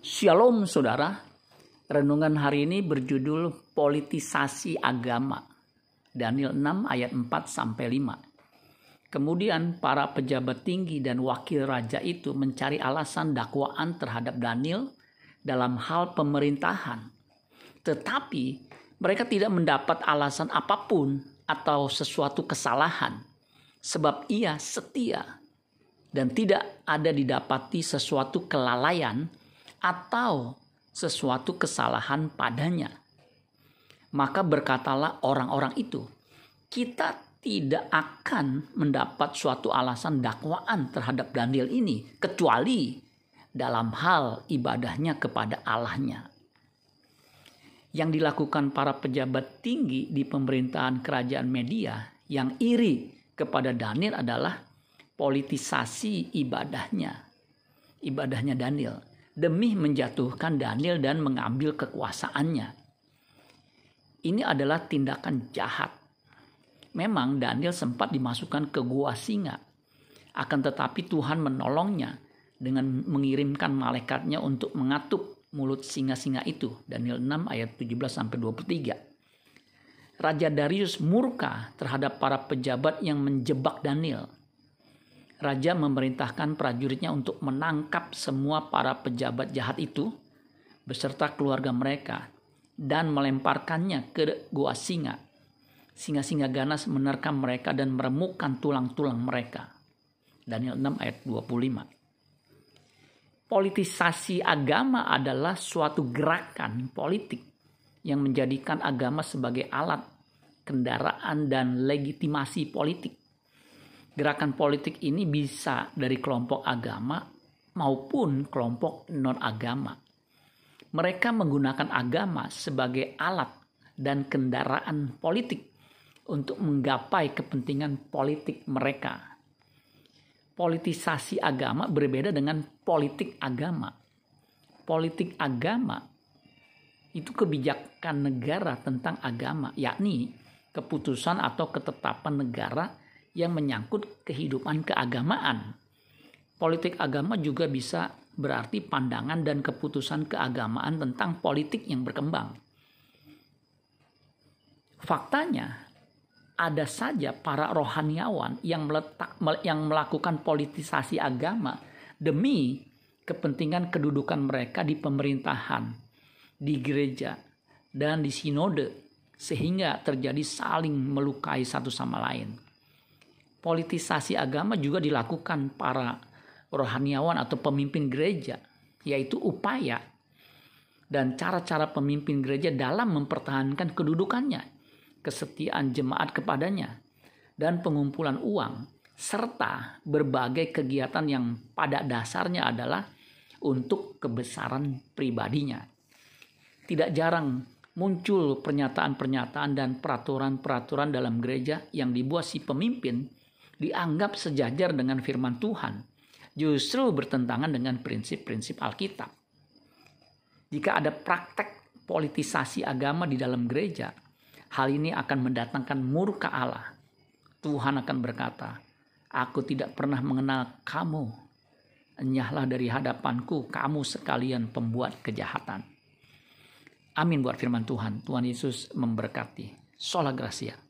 Shalom saudara, renungan hari ini berjudul politisasi agama. Daniel 6 ayat 4 sampai 5. Kemudian para pejabat tinggi dan wakil raja itu mencari alasan dakwaan terhadap Daniel dalam hal pemerintahan. Tetapi mereka tidak mendapat alasan apa pun atau sesuatu kesalahan sebab ia setia dan tidak ada didapati sesuatu kelalaian atau sesuatu kesalahan padanya. Maka berkatalah orang-orang itu, kita tidak akan mendapat suatu alasan dakwaan terhadap Daniel ini kecuali dalam hal ibadahnya kepada Allahnya. Yang dilakukan para pejabat tinggi di pemerintahan kerajaan media yang iri kepada Daniel adalah politisasi ibadahnya. Ibadahnya Daniel demi menjatuhkan Daniel dan mengambil kekuasaannya. Ini adalah tindakan jahat. Memang Daniel sempat dimasukkan ke gua singa. Akan tetapi Tuhan menolongnya dengan mengirimkan malaikatnya untuk mengatup mulut singa-singa itu. Daniel 6 ayat 17 sampai 23. Raja Darius murka terhadap para pejabat yang menjebak Daniel raja memerintahkan prajuritnya untuk menangkap semua para pejabat jahat itu beserta keluarga mereka dan melemparkannya ke gua singa. Singa-singa ganas menerkam mereka dan meremukkan tulang-tulang mereka. Daniel 6 ayat 25. Politisasi agama adalah suatu gerakan politik yang menjadikan agama sebagai alat kendaraan dan legitimasi politik Gerakan politik ini bisa dari kelompok agama maupun kelompok non-agama. Mereka menggunakan agama sebagai alat dan kendaraan politik untuk menggapai kepentingan politik mereka. Politisasi agama berbeda dengan politik agama. Politik agama itu kebijakan negara tentang agama, yakni keputusan atau ketetapan negara yang menyangkut kehidupan keagamaan. Politik agama juga bisa berarti pandangan dan keputusan keagamaan tentang politik yang berkembang. Faktanya, ada saja para rohaniawan yang meletak yang melakukan politisasi agama demi kepentingan kedudukan mereka di pemerintahan, di gereja, dan di sinode sehingga terjadi saling melukai satu sama lain politisasi agama juga dilakukan para rohaniawan atau pemimpin gereja, yaitu upaya dan cara-cara pemimpin gereja dalam mempertahankan kedudukannya, kesetiaan jemaat kepadanya, dan pengumpulan uang, serta berbagai kegiatan yang pada dasarnya adalah untuk kebesaran pribadinya. Tidak jarang muncul pernyataan-pernyataan dan peraturan-peraturan dalam gereja yang dibuat si pemimpin dianggap sejajar dengan firman Tuhan, justru bertentangan dengan prinsip-prinsip Alkitab. Jika ada praktek politisasi agama di dalam gereja, hal ini akan mendatangkan murka Allah. Tuhan akan berkata, Aku tidak pernah mengenal kamu. Enyahlah dari hadapanku, kamu sekalian pembuat kejahatan. Amin buat firman Tuhan. Tuhan Yesus memberkati. Sola Gracia.